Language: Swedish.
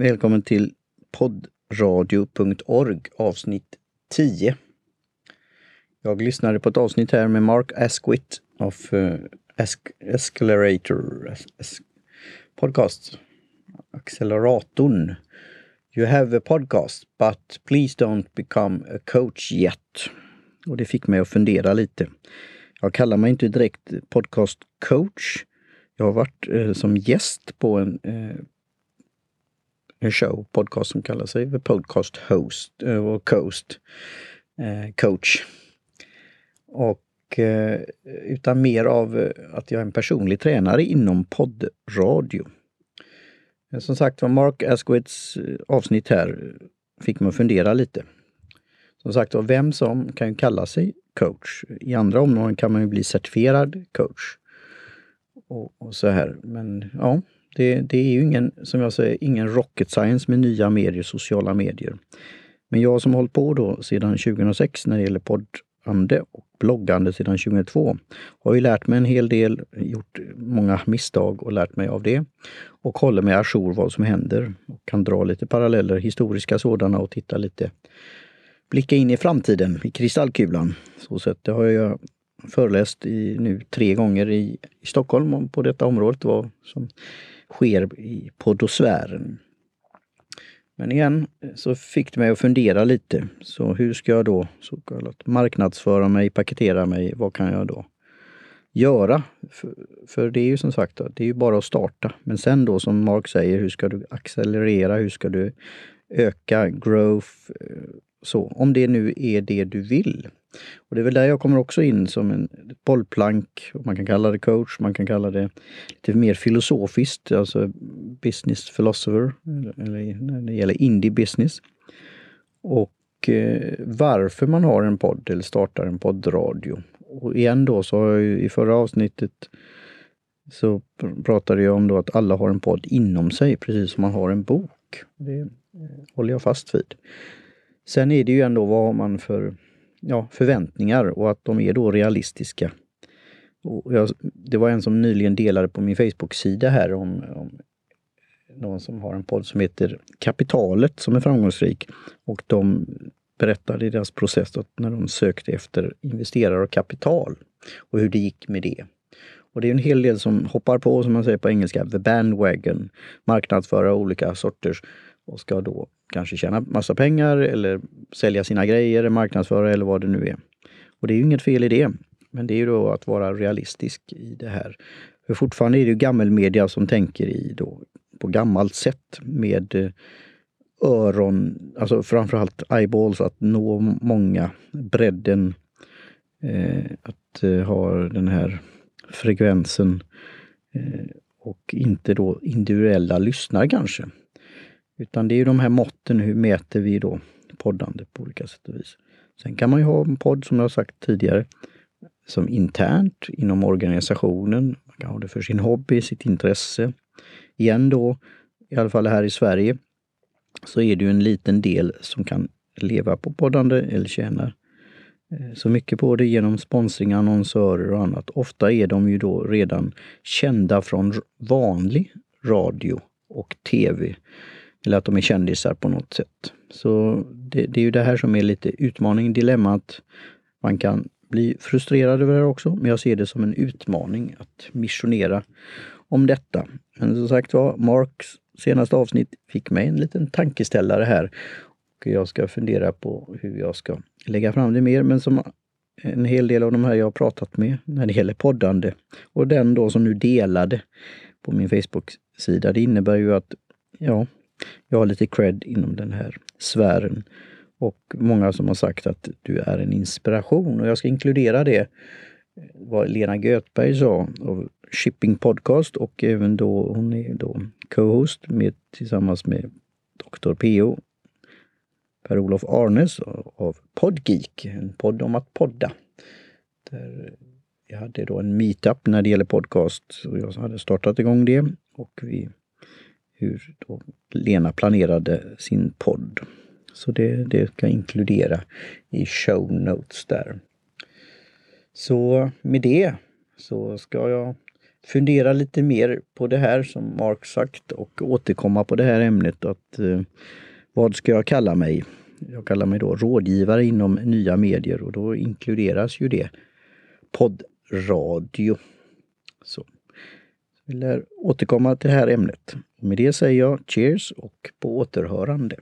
Välkommen till poddradio.org avsnitt 10. Jag lyssnade på ett avsnitt här med Mark Asquith av uh, Escalator es podcast. Acceleratorn. You have a podcast but please don't become a coach yet. Och det fick mig att fundera lite. Jag kallar mig inte direkt podcast coach. Jag har varit eh, som gäst på en, eh, en show, podcast som kallar sig The Podcast Host eh, och Coast eh, Coach. Och eh, utan mer av eh, att jag är en personlig tränare inom poddradio. Eh, som sagt var, Mark Asquiths avsnitt här fick mig att fundera lite. Som sagt var, vem som kan kalla sig coach. I andra områden kan man ju bli certifierad coach. Och, och så här. Men ja, det, det, är ju ingen, som jag säger, ingen rocket science med nya medier, sociala medier. Men jag som hållit på då sedan 2006 när det gäller poddande och bloggande sedan 2002 har ju lärt mig en hel del, gjort många misstag och lärt mig av det. Och håller mig ajour vad som händer och kan dra lite paralleller, historiska sådana och titta lite blicka in i framtiden i kristallkulan. Så sätt, det har jag föreläst i nu tre gånger i, i Stockholm på detta området, var som sker i poddosfären. Men igen så fick det mig att fundera lite. Så hur ska jag då så kallat marknadsföra mig, paketera mig? Vad kan jag då göra? För, för det är ju som sagt, det är ju bara att starta. Men sen då som Mark säger, hur ska du accelerera? Hur ska du öka growth? Eh, så, om det nu är det du vill. Och det är väl där jag kommer också in som en bollplank. Man kan kalla det coach, man kan kalla det lite mer filosofiskt, alltså business philosopher, eller när det gäller indie business. Och eh, varför man har en podd eller startar en poddradio. Och igen då så har jag ju i förra avsnittet så pratade jag om då att alla har en podd inom sig, precis som man har en bok. Det eh, håller jag fast vid. Sen är det ju ändå vad har man för ja, förväntningar och att de är då realistiska. Och jag, det var en som nyligen delade på min Facebook-sida här om, om någon som har en podd som heter Kapitalet som är framgångsrik. Och de berättade i deras process att när de sökte efter investerare och kapital och hur det gick med det. Och det är en hel del som hoppar på, som man säger på engelska, the bandwagon, marknadsföra olika sorters och ska då kanske tjäna massa pengar eller sälja sina grejer, marknadsföra eller vad det nu är. Och det är ju inget fel i det. Men det är ju då att vara realistisk i det här. För fortfarande är det ju gammelmedia som tänker i då på gammalt sätt med eh, öron, alltså framförallt eyeballs, att nå många, bredden, eh, att eh, ha den här frekvensen eh, och inte då individuella lyssnare kanske. Utan det är ju de här måtten, hur mäter vi då poddande på olika sätt och vis. Sen kan man ju ha en podd, som jag sagt tidigare, som internt inom organisationen. Man kan ha det för sin hobby, sitt intresse. Igen då, i alla fall här i Sverige, så är det ju en liten del som kan leva på poddande eller tjäna eh, så mycket på det genom sponsring, annonsörer och annat. Ofta är de ju då redan kända från vanlig radio och tv. Eller att de är kändisar på något sätt. Så det, det är ju det här som är lite utmaning, dilemmat. Man kan bli frustrerad över det här också, men jag ser det som en utmaning att missionera om detta. Men som sagt var, Marks senaste avsnitt fick mig en liten tankeställare här. Och jag ska fundera på hur jag ska lägga fram det mer, men som en hel del av de här jag har pratat med när det gäller poddande och den då som nu delade på min Facebook-sida, det innebär ju att ja, jag har lite cred inom den här sfären. Och många som har sagt att du är en inspiration och jag ska inkludera det vad Lena Göthberg sa av Shipping Podcast och även då hon är då co-host med, tillsammans med Dr. P.O. Per-Olof Arnes av Podgeek, en podd om att podda. Där jag hade då en meetup när det gäller podcast och jag hade startat igång det och vi hur då Lena planerade sin podd. Så det, det ska jag inkludera i show notes där. Så med det så ska jag fundera lite mer på det här som Mark sagt och återkomma på det här ämnet. Att, eh, vad ska jag kalla mig? Jag kallar mig då rådgivare inom nya medier och då inkluderas ju det poddradio. Så. Vi lär återkomma till det här ämnet. Med det säger jag cheers och på återhörande.